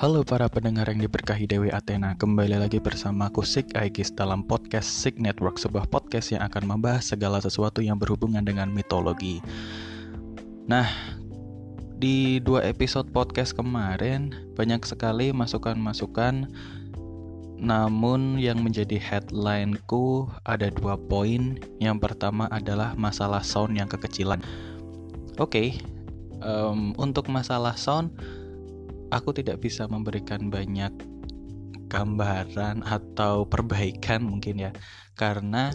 Halo para pendengar yang diberkahi Dewi Athena, kembali lagi bersama aku Sik Aegis dalam podcast Sik Network, sebuah podcast yang akan membahas segala sesuatu yang berhubungan dengan mitologi. Nah, di dua episode podcast kemarin banyak sekali masukan-masukan namun yang menjadi headlineku ada dua poin. Yang pertama adalah masalah sound yang kekecilan. Oke, okay, um, untuk masalah sound aku tidak bisa memberikan banyak gambaran atau perbaikan mungkin ya. Karena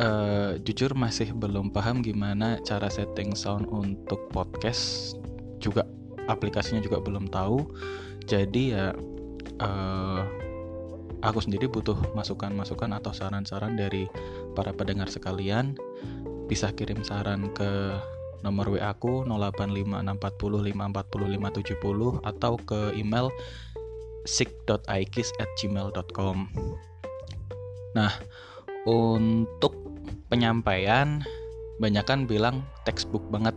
uh, jujur masih belum paham gimana cara setting sound untuk podcast juga aplikasinya juga belum tahu. Jadi ya uh, aku sendiri butuh masukan-masukan atau saran-saran dari para pendengar sekalian. Bisa kirim saran ke nomor WA aku 085640540570 atau ke email sik.aikis@gmail.com. Nah, untuk penyampaian banyak kan bilang textbook banget.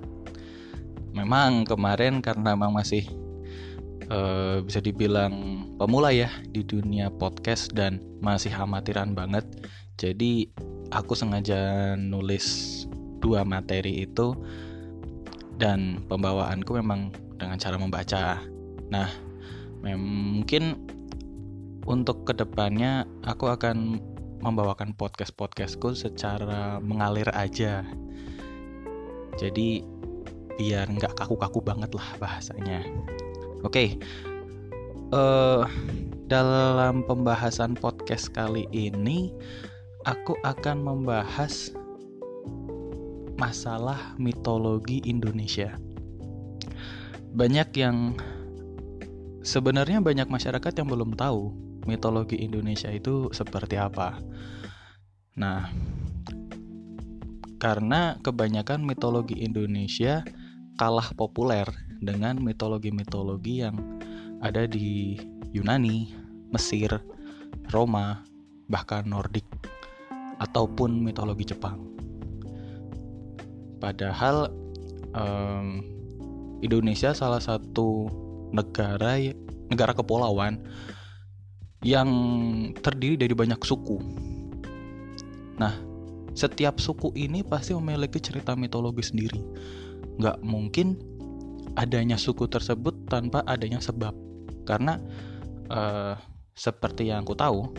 Memang kemarin karena memang masih uh, bisa dibilang pemula ya di dunia podcast dan masih amatiran banget. Jadi aku sengaja nulis dua materi itu dan pembawaanku memang dengan cara membaca. Nah, mungkin untuk ke depannya aku akan membawakan podcast-podcastku secara mengalir aja. Jadi biar nggak kaku-kaku banget lah bahasanya. Oke, okay. uh, eh, dalam pembahasan podcast kali ini aku akan membahas masalah mitologi Indonesia. Banyak yang sebenarnya banyak masyarakat yang belum tahu mitologi Indonesia itu seperti apa. Nah, karena kebanyakan mitologi Indonesia kalah populer dengan mitologi-mitologi yang ada di Yunani, Mesir, Roma, bahkan Nordik ataupun mitologi Jepang. Padahal um, Indonesia salah satu negara negara kepulauan yang terdiri dari banyak suku. Nah, setiap suku ini pasti memiliki cerita mitologi sendiri. Nggak mungkin adanya suku tersebut tanpa adanya sebab. Karena uh, seperti yang aku tahu,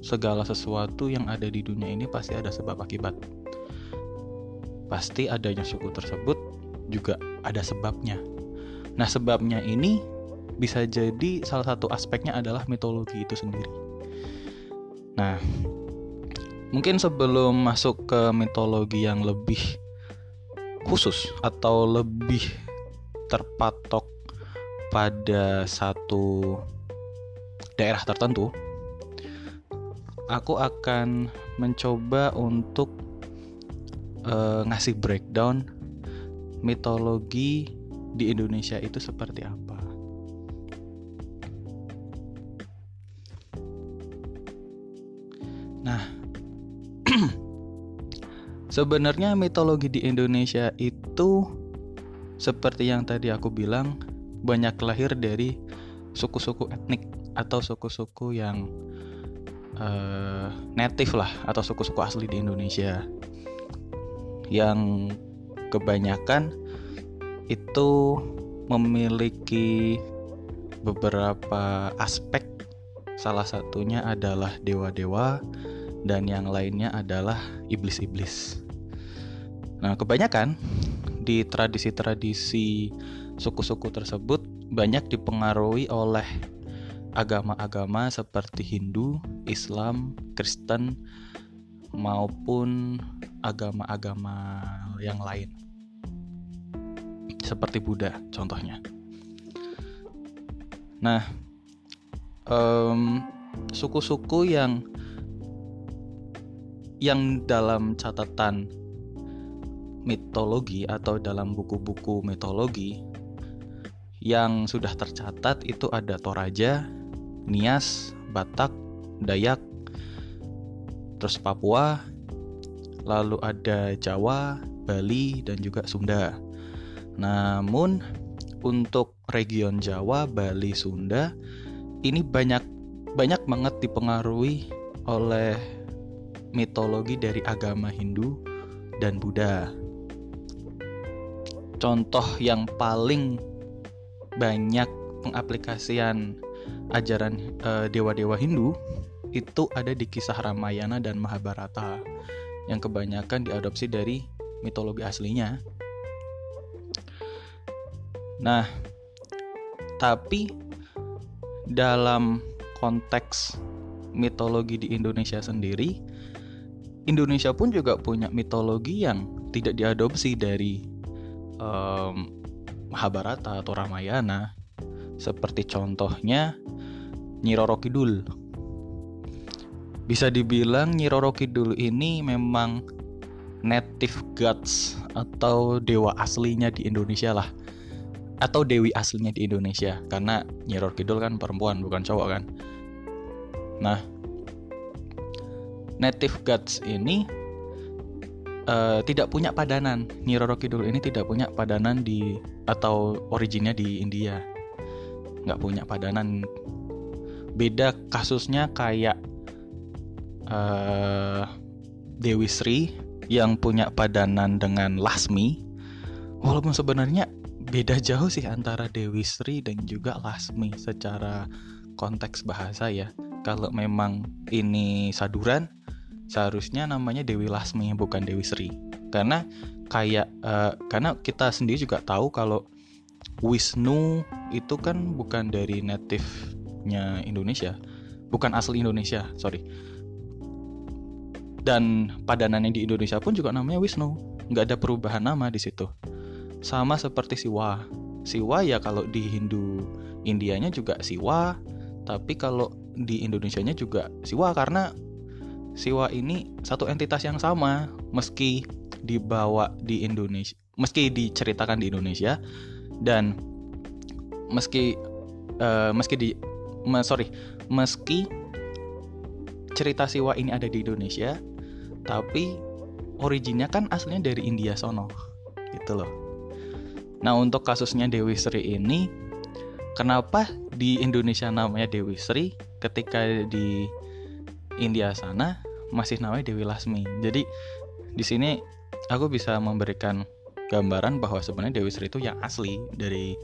segala sesuatu yang ada di dunia ini pasti ada sebab akibat pasti adanya suku tersebut juga ada sebabnya. Nah, sebabnya ini bisa jadi salah satu aspeknya adalah mitologi itu sendiri. Nah, mungkin sebelum masuk ke mitologi yang lebih khusus atau lebih terpatok pada satu daerah tertentu, aku akan mencoba untuk uh, ngasih breakdown mitologi di Indonesia itu seperti apa. Nah, sebenarnya mitologi di Indonesia itu seperti yang tadi aku bilang banyak lahir dari suku-suku etnik atau suku-suku yang uh, native lah atau suku-suku asli di Indonesia yang kebanyakan itu memiliki beberapa aspek salah satunya adalah dewa-dewa dan yang lainnya adalah iblis-iblis. Nah, kebanyakan di tradisi-tradisi suku-suku tersebut banyak dipengaruhi oleh agama-agama seperti Hindu, Islam, Kristen, maupun agama-agama yang lain seperti Buddha contohnya. Nah, suku-suku um, yang yang dalam catatan mitologi atau dalam buku-buku mitologi yang sudah tercatat itu ada Toraja, Nias, Batak, Dayak, terus Papua, lalu ada Jawa, Bali, dan juga Sunda. Namun untuk region Jawa, Bali, Sunda ini banyak banyak banget dipengaruhi oleh mitologi dari agama Hindu dan Buddha. Contoh yang paling banyak pengaplikasian ajaran uh, dewa-dewa Hindu itu ada di kisah Ramayana dan Mahabharata yang kebanyakan diadopsi dari mitologi aslinya. Nah, tapi dalam konteks mitologi di Indonesia sendiri, Indonesia pun juga punya mitologi yang tidak diadopsi dari um, Mahabharata atau Ramayana, seperti contohnya Nyi Roro Kidul. Bisa dibilang Nyi Roro Kidul ini memang native gods atau dewa aslinya di Indonesia lah. Atau dewi aslinya di Indonesia. Karena Nyiror Kidul kan perempuan bukan cowok kan. Nah native gods ini uh, tidak punya padanan. Nyiroro Kidul ini tidak punya padanan di atau originnya di India. Nggak punya padanan. Beda kasusnya kayak uh, Dewi Sri yang punya padanan dengan Lasmi walaupun sebenarnya beda jauh sih antara Dewi Sri dan juga Lasmi secara konteks bahasa ya. Kalau memang ini saduran, seharusnya namanya Dewi Lasmi bukan Dewi Sri. Karena kayak uh, karena kita sendiri juga tahu kalau Wisnu itu kan bukan dari native-nya Indonesia, bukan asli Indonesia, sorry. Dan padanannya di Indonesia pun juga namanya Wisnu, nggak ada perubahan nama di situ. Sama seperti Siwa. Siwa ya kalau di Hindu Indianya juga Siwa, tapi kalau di Indonesianya juga Siwa. Karena Siwa ini satu entitas yang sama. Meski dibawa di Indonesia, meski diceritakan di Indonesia. Dan meski uh, meski di me, sorry meski cerita Siwa ini ada di Indonesia, tapi originnya kan aslinya dari India sono, gitu loh. Nah untuk kasusnya Dewi Sri ini Kenapa di Indonesia namanya Dewi Sri Ketika di India sana masih namanya Dewi Lasmi Jadi di sini aku bisa memberikan gambaran bahwa sebenarnya Dewi Sri itu yang asli dari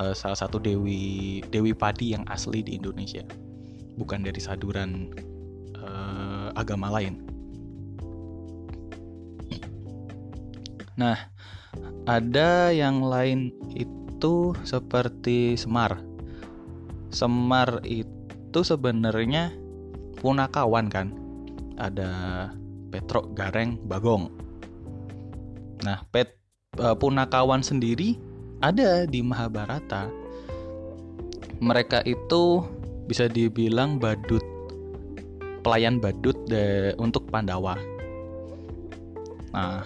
uh, salah satu dewi dewi padi yang asli di Indonesia, bukan dari saduran uh, agama lain. Nah, ada yang lain itu seperti Semar. Semar itu sebenarnya punakawan kan. Ada Petrok, Gareng, Bagong. Nah, Pet uh, punakawan sendiri ada di Mahabharata. Mereka itu bisa dibilang badut pelayan badut de, untuk Pandawa. Nah,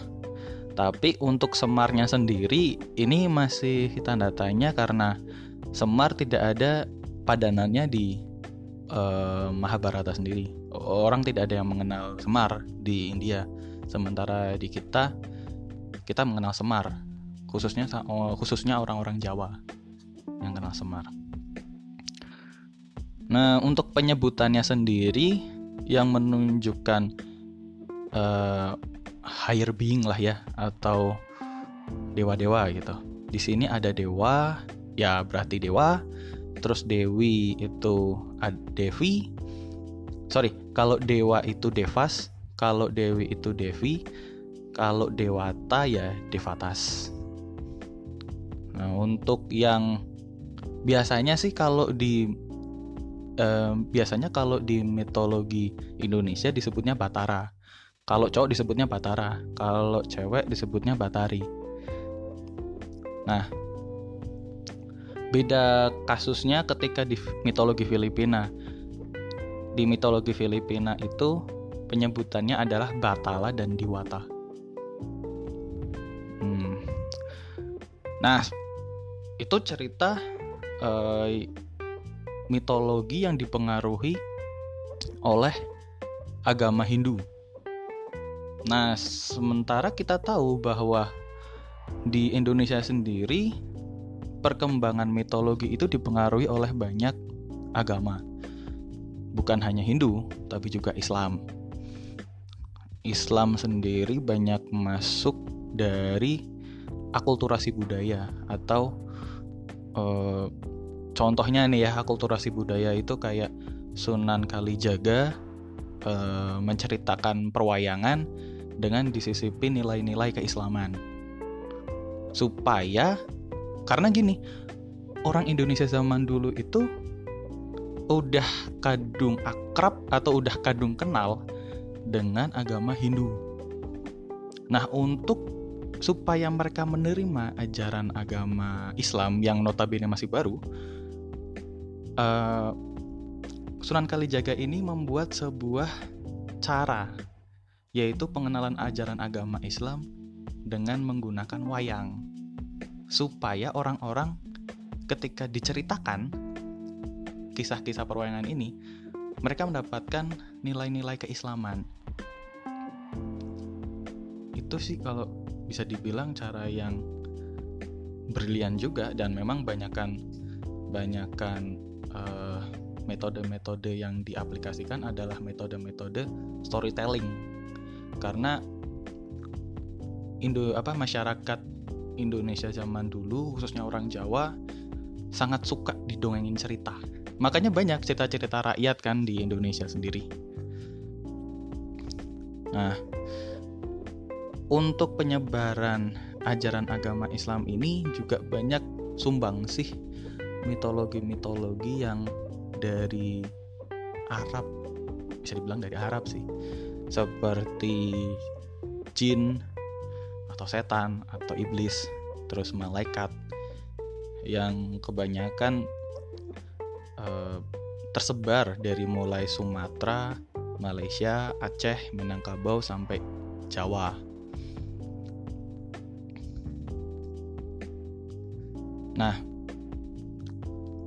tapi untuk Semarnya sendiri ini masih tanda tanya karena Semar tidak ada padanannya di uh, Mahabharata sendiri. Orang tidak ada yang mengenal Semar di India. Sementara di kita kita mengenal Semar, khususnya oh, khususnya orang-orang Jawa yang kenal Semar. Nah, untuk penyebutannya sendiri yang menunjukkan uh, higher being lah ya atau dewa-dewa gitu. Di sini ada dewa, ya berarti dewa. Terus dewi itu devi. Sorry, kalau dewa itu devas, kalau dewi itu devi, kalau dewata ya devatas. Nah, untuk yang biasanya sih kalau di eh, biasanya kalau di mitologi Indonesia disebutnya Batara. Kalau cowok disebutnya Batara, kalau cewek disebutnya Batari. Nah, beda kasusnya ketika di mitologi Filipina. Di mitologi Filipina itu penyebutannya adalah Batala dan Diwata. Hmm. Nah, itu cerita eh, mitologi yang dipengaruhi oleh agama Hindu Nah, sementara kita tahu bahwa di Indonesia sendiri perkembangan mitologi itu dipengaruhi oleh banyak agama. Bukan hanya Hindu, tapi juga Islam. Islam sendiri banyak masuk dari akulturasi budaya atau uh, contohnya nih ya akulturasi budaya itu kayak Sunan Kalijaga uh, menceritakan perwayangan dengan disisipi nilai-nilai keislaman supaya karena gini orang Indonesia zaman dulu itu udah kadung akrab atau udah kadung kenal dengan agama Hindu. Nah, untuk supaya mereka menerima ajaran agama Islam yang notabene masih baru, uh, Sunan Kalijaga ini membuat sebuah cara, yaitu pengenalan ajaran agama Islam dengan menggunakan wayang, supaya orang-orang ketika diceritakan kisah-kisah perwayangan ini, mereka mendapatkan nilai-nilai keislaman. Itu sih kalau bisa dibilang cara yang brilian juga dan memang banyakkan banyakkan uh, metode-metode yang diaplikasikan adalah metode-metode storytelling karena Indo apa masyarakat Indonesia zaman dulu khususnya orang Jawa sangat suka didongengin cerita Makanya banyak cerita-cerita rakyat kan di Indonesia sendiri. Nah, untuk penyebaran ajaran agama Islam ini juga banyak sumbang sih mitologi-mitologi yang dari Arab bisa dibilang dari Arab sih seperti jin atau setan atau iblis terus malaikat yang kebanyakan Eh, tersebar dari mulai Sumatera, Malaysia, Aceh, Minangkabau sampai Jawa. Nah,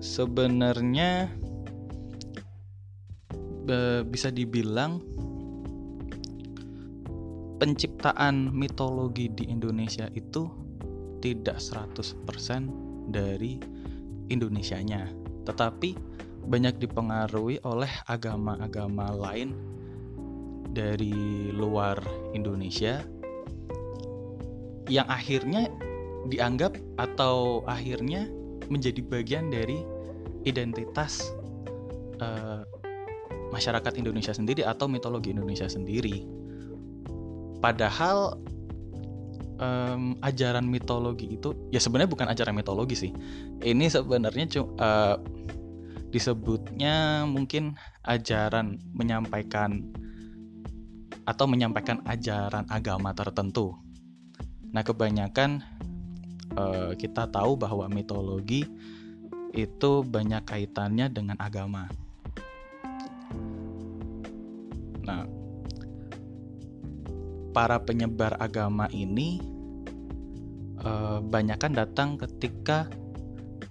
sebenarnya bisa dibilang penciptaan mitologi di Indonesia itu tidak 100% dari Indonesianya tetapi banyak dipengaruhi oleh agama-agama lain dari luar Indonesia yang akhirnya dianggap atau akhirnya menjadi bagian dari identitas uh, masyarakat Indonesia sendiri atau mitologi Indonesia sendiri. Padahal um, ajaran mitologi itu ya sebenarnya bukan ajaran mitologi sih. Ini sebenarnya uh, disebutnya mungkin ajaran menyampaikan atau menyampaikan ajaran agama tertentu. Nah, kebanyakan uh, kita tahu bahwa mitologi itu banyak kaitannya dengan agama. Nah, para penyebar agama ini uh, banyak kan datang ketika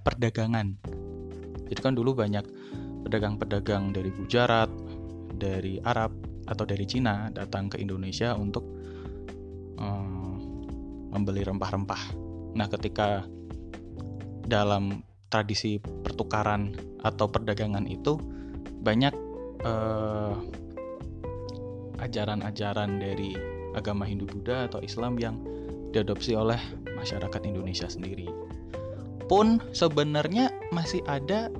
perdagangan jadi kan dulu banyak pedagang-pedagang dari Gujarat, dari Arab atau dari Cina datang ke Indonesia untuk um, membeli rempah-rempah. Nah, ketika dalam tradisi pertukaran atau perdagangan itu banyak uh, ajaran-ajaran dari agama Hindu Buddha atau Islam yang diadopsi oleh masyarakat Indonesia sendiri pun sebenarnya masih ada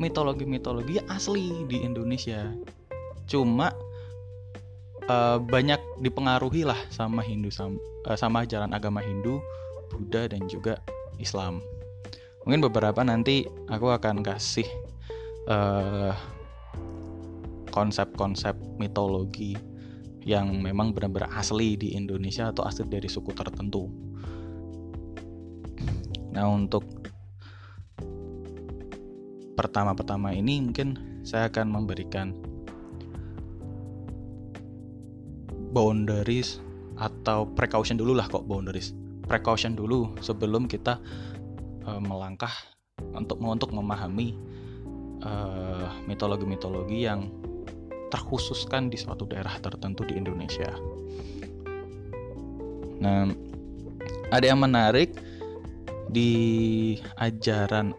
mitologi-mitologi asli di Indonesia. Cuma uh, banyak dipengaruhi lah sama Hindu sama, uh, sama ajaran agama Hindu, Buddha dan juga Islam. Mungkin beberapa nanti aku akan kasih uh, konsep-konsep mitologi yang memang benar-benar asli di Indonesia atau asli dari suku tertentu. Nah, untuk pertama-pertama ini mungkin saya akan memberikan boundaries atau precaution dulu lah kok boundaries. Precaution dulu sebelum kita uh, melangkah untuk untuk memahami eh, mitologi-mitologi uh, yang terkhususkan di suatu daerah tertentu di Indonesia. Nah, ada yang menarik di ajaran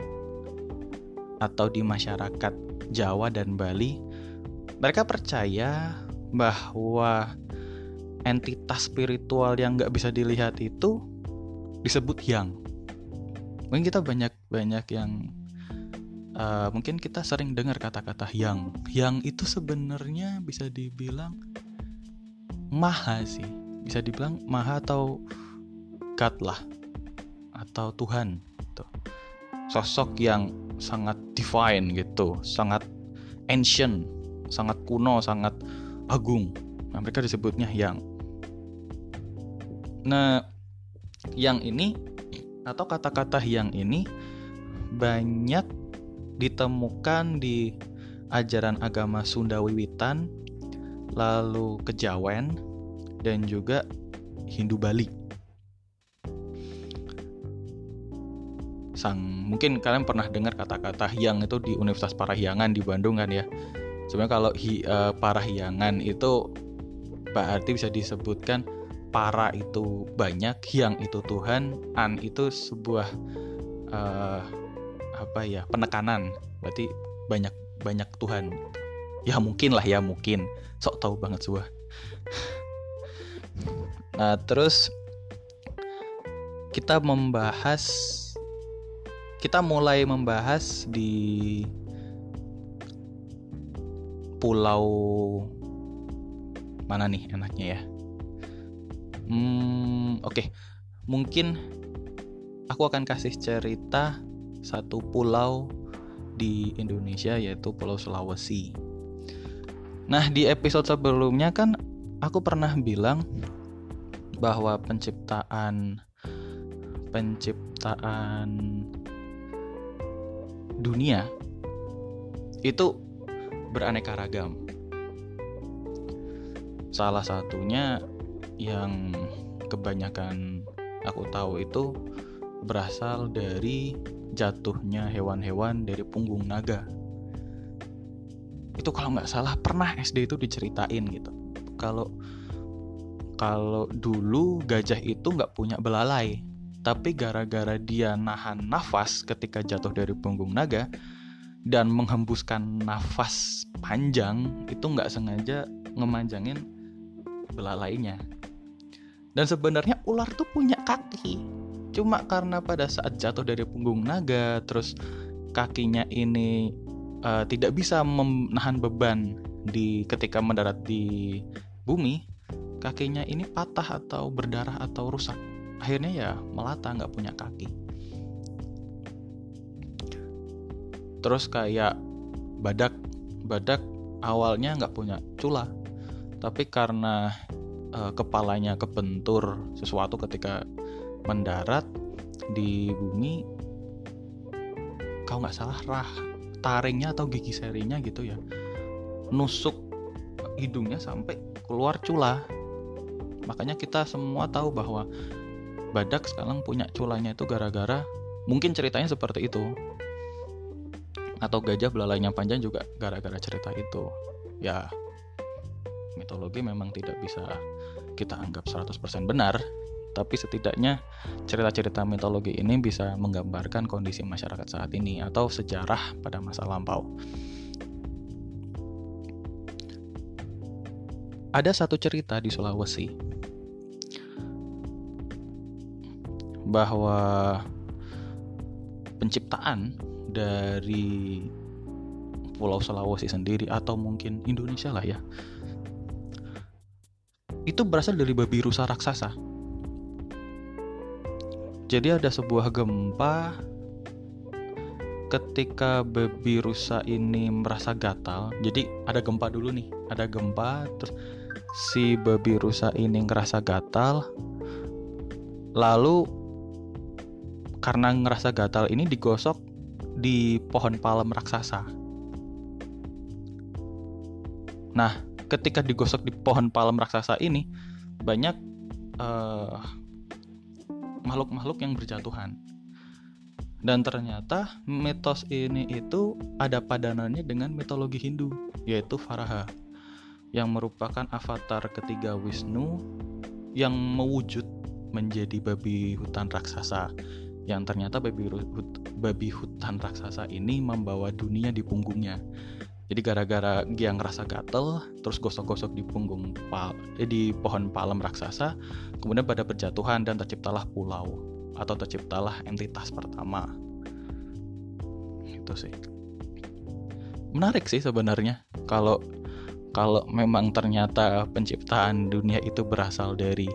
atau di masyarakat Jawa dan Bali mereka percaya bahwa entitas spiritual yang nggak bisa dilihat itu disebut yang mungkin kita banyak banyak yang uh, mungkin kita sering dengar kata-kata yang yang itu sebenarnya bisa dibilang maha sih. Bisa dibilang maha atau God lah. Atau Tuhan gitu. sosok yang sangat divine gitu. Sangat ancient sangat kuno sangat agung. Nah mereka disebutnya yang nah yang ini atau kata-kata yang ini banyak ditemukan di ajaran agama Sunda Wiwitan, lalu Kejawen, dan juga Hindu Bali. Sang mungkin kalian pernah dengar kata-kata yang itu di Universitas Parahyangan di Bandung kan ya. Sebenarnya kalau hi, uh, Parahyangan itu berarti bisa disebutkan para itu banyak, yang itu Tuhan, an itu sebuah uh, apa ya penekanan, berarti banyak banyak Tuhan. Ya mungkin lah ya mungkin, sok tahu banget sebuah. Nah terus kita membahas, kita mulai membahas di pulau mana nih enaknya ya? Hmm, oke. Okay. Mungkin aku akan kasih cerita satu pulau di Indonesia yaitu Pulau Sulawesi. Nah, di episode sebelumnya kan aku pernah bilang bahwa penciptaan penciptaan dunia itu beraneka ragam. Salah satunya yang kebanyakan aku tahu itu berasal dari jatuhnya hewan-hewan dari punggung naga. Itu kalau nggak salah pernah SD itu diceritain gitu. Kalau kalau dulu gajah itu nggak punya belalai, tapi gara-gara dia nahan nafas ketika jatuh dari punggung naga dan menghembuskan nafas panjang itu nggak sengaja ngemanjangin belalainya dan sebenarnya ular tuh punya kaki. Cuma karena pada saat jatuh dari punggung naga, terus kakinya ini uh, tidak bisa menahan beban di ketika mendarat di bumi, kakinya ini patah atau berdarah atau rusak. Akhirnya ya melata nggak punya kaki. Terus kayak badak, badak awalnya nggak punya cula, tapi karena uh, kepalanya kebentur sesuatu ketika mendarat di bumi kalau nggak salah rah taringnya atau gigi serinya gitu ya nusuk hidungnya sampai keluar cula. Makanya kita semua tahu bahwa badak sekarang punya culanya itu gara-gara mungkin ceritanya seperti itu atau gajah belalainya panjang juga gara-gara cerita itu. Ya mitologi memang tidak bisa kita anggap 100% benar, tapi setidaknya cerita-cerita mitologi ini bisa menggambarkan kondisi masyarakat saat ini atau sejarah pada masa lampau. Ada satu cerita di Sulawesi bahwa penciptaan dari Pulau Sulawesi sendiri atau mungkin Indonesia lah ya itu berasal dari babi rusa raksasa. Jadi ada sebuah gempa ketika babi rusa ini merasa gatal. Jadi ada gempa dulu nih, ada gempa terus si babi rusa ini ngerasa gatal. Lalu karena ngerasa gatal ini digosok di pohon palem raksasa. Nah, ketika digosok di pohon palem raksasa ini banyak eh, makhluk-makhluk yang berjatuhan dan ternyata mitos ini itu ada padanannya dengan mitologi Hindu yaitu Varaha yang merupakan avatar ketiga Wisnu yang mewujud menjadi babi hutan raksasa yang ternyata babi, babi hutan raksasa ini membawa dunia di punggungnya. Jadi gara-gara dia ngerasa gatel, terus gosok-gosok di punggung pal, eh, di pohon palem raksasa, kemudian pada berjatuhan dan terciptalah pulau atau terciptalah entitas pertama. Itu sih. Menarik sih sebenarnya kalau kalau memang ternyata penciptaan dunia itu berasal dari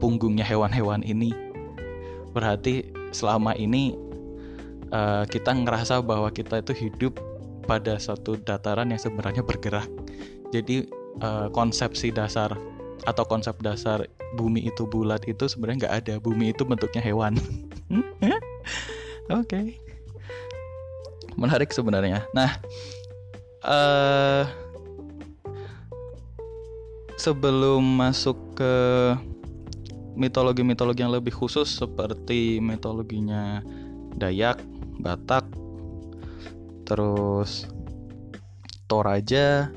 punggungnya hewan-hewan ini berarti selama ini uh, kita ngerasa bahwa kita itu hidup pada satu dataran yang sebenarnya bergerak. Jadi uh, konsepsi dasar atau konsep dasar bumi itu bulat itu sebenarnya nggak ada. Bumi itu bentuknya hewan. Oke. Okay. menarik sebenarnya. Nah uh, sebelum masuk ke mitologi-mitologi yang lebih khusus seperti mitologinya Dayak, Batak, terus Toraja,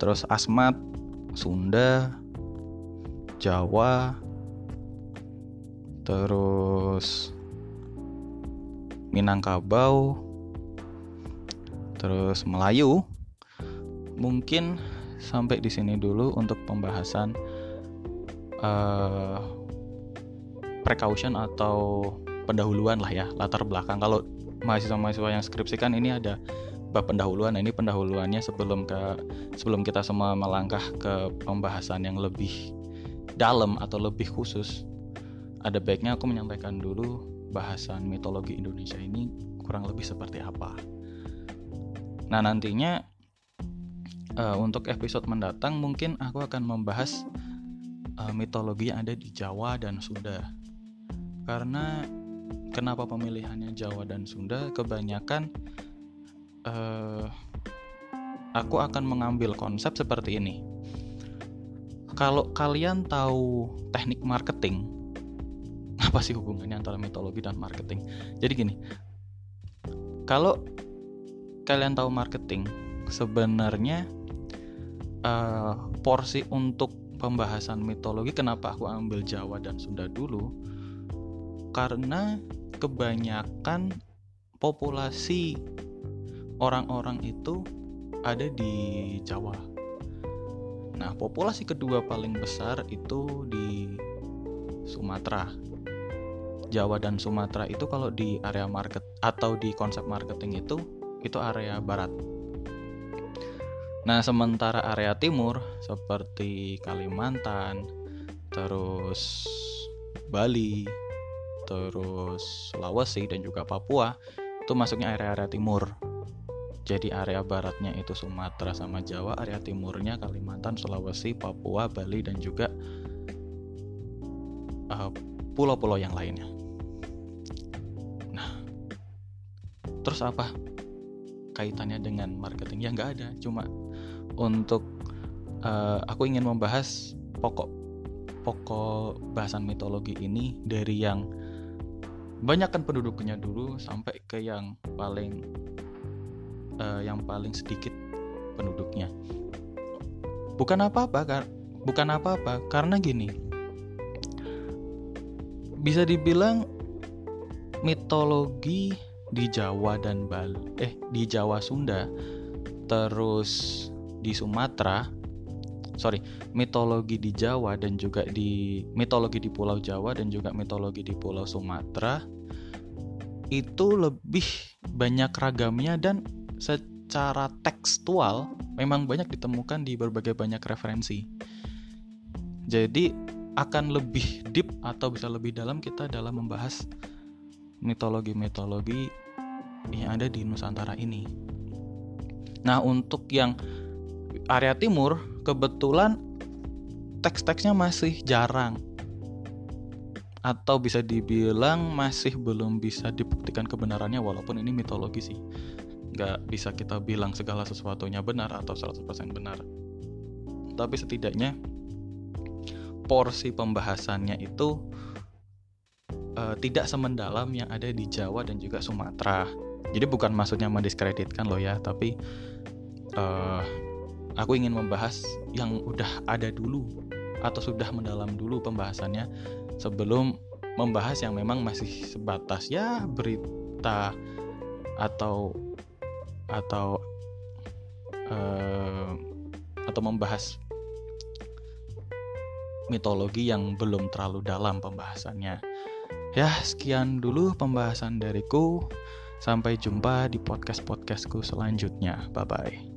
terus Asmat, Sunda, Jawa, terus Minangkabau, terus Melayu. Mungkin sampai di sini dulu untuk pembahasan uh, precaution atau pendahuluan lah ya latar belakang. Kalau mahasiswa-mahasiswa yang skripsikan ini ada bab pendahuluan. Nah, ini pendahuluannya sebelum ke sebelum kita semua melangkah ke pembahasan yang lebih dalam atau lebih khusus. Ada baiknya aku menyampaikan dulu bahasan mitologi Indonesia ini kurang lebih seperti apa. Nah nantinya uh, untuk episode mendatang mungkin aku akan membahas uh, mitologi yang ada di Jawa dan Sunda. Karena kenapa pemilihannya Jawa dan Sunda? Kebanyakan uh, aku akan mengambil konsep seperti ini. Kalau kalian tahu teknik marketing, apa sih hubungannya antara mitologi dan marketing? Jadi gini, kalau kalian tahu marketing, sebenarnya uh, porsi untuk pembahasan mitologi kenapa aku ambil Jawa dan Sunda dulu karena kebanyakan populasi orang-orang itu ada di Jawa. Nah, populasi kedua paling besar itu di Sumatera. Jawa dan Sumatera itu kalau di area market atau di konsep marketing itu itu area barat. Nah, sementara area timur seperti Kalimantan, terus Bali, terus Sulawesi dan juga Papua itu masuknya area-area timur. Jadi area baratnya itu Sumatera sama Jawa, area timurnya Kalimantan, Sulawesi, Papua, Bali dan juga uh, pulau-pulau uh, yang lainnya. Nah, terus apa kaitannya dengan marketing? Ya nggak ada, cuma untuk uh, aku ingin membahas pokok pokok bahasan mitologi ini dari yang banyakkan penduduknya dulu sampai ke yang paling uh, yang paling sedikit penduduknya. Bukan apa-apa kan? Bukan apa-apa karena gini. Bisa dibilang mitologi di Jawa dan Bali eh di Jawa Sunda terus di Sumatera sorry mitologi di Jawa dan juga di mitologi di Pulau Jawa dan juga mitologi di Pulau Sumatera itu lebih banyak ragamnya dan secara tekstual memang banyak ditemukan di berbagai banyak referensi. Jadi akan lebih deep atau bisa lebih dalam kita dalam membahas mitologi-mitologi yang ada di Nusantara ini. Nah, untuk yang area timur kebetulan teks-teksnya masih jarang. Atau bisa dibilang masih belum bisa dibuktikan kebenarannya walaupun ini mitologi sih. Nggak bisa kita bilang segala sesuatunya benar atau 100% benar. Tapi setidaknya porsi pembahasannya itu uh, tidak semendalam yang ada di Jawa dan juga Sumatera. Jadi bukan maksudnya mendiskreditkan loh ya tapi uh, aku ingin membahas yang udah ada dulu atau sudah mendalam dulu pembahasannya sebelum membahas yang memang masih sebatas ya berita atau atau uh, atau membahas mitologi yang belum terlalu dalam pembahasannya. Ya, sekian dulu pembahasan dariku. Sampai jumpa di podcast-podcastku selanjutnya. Bye bye.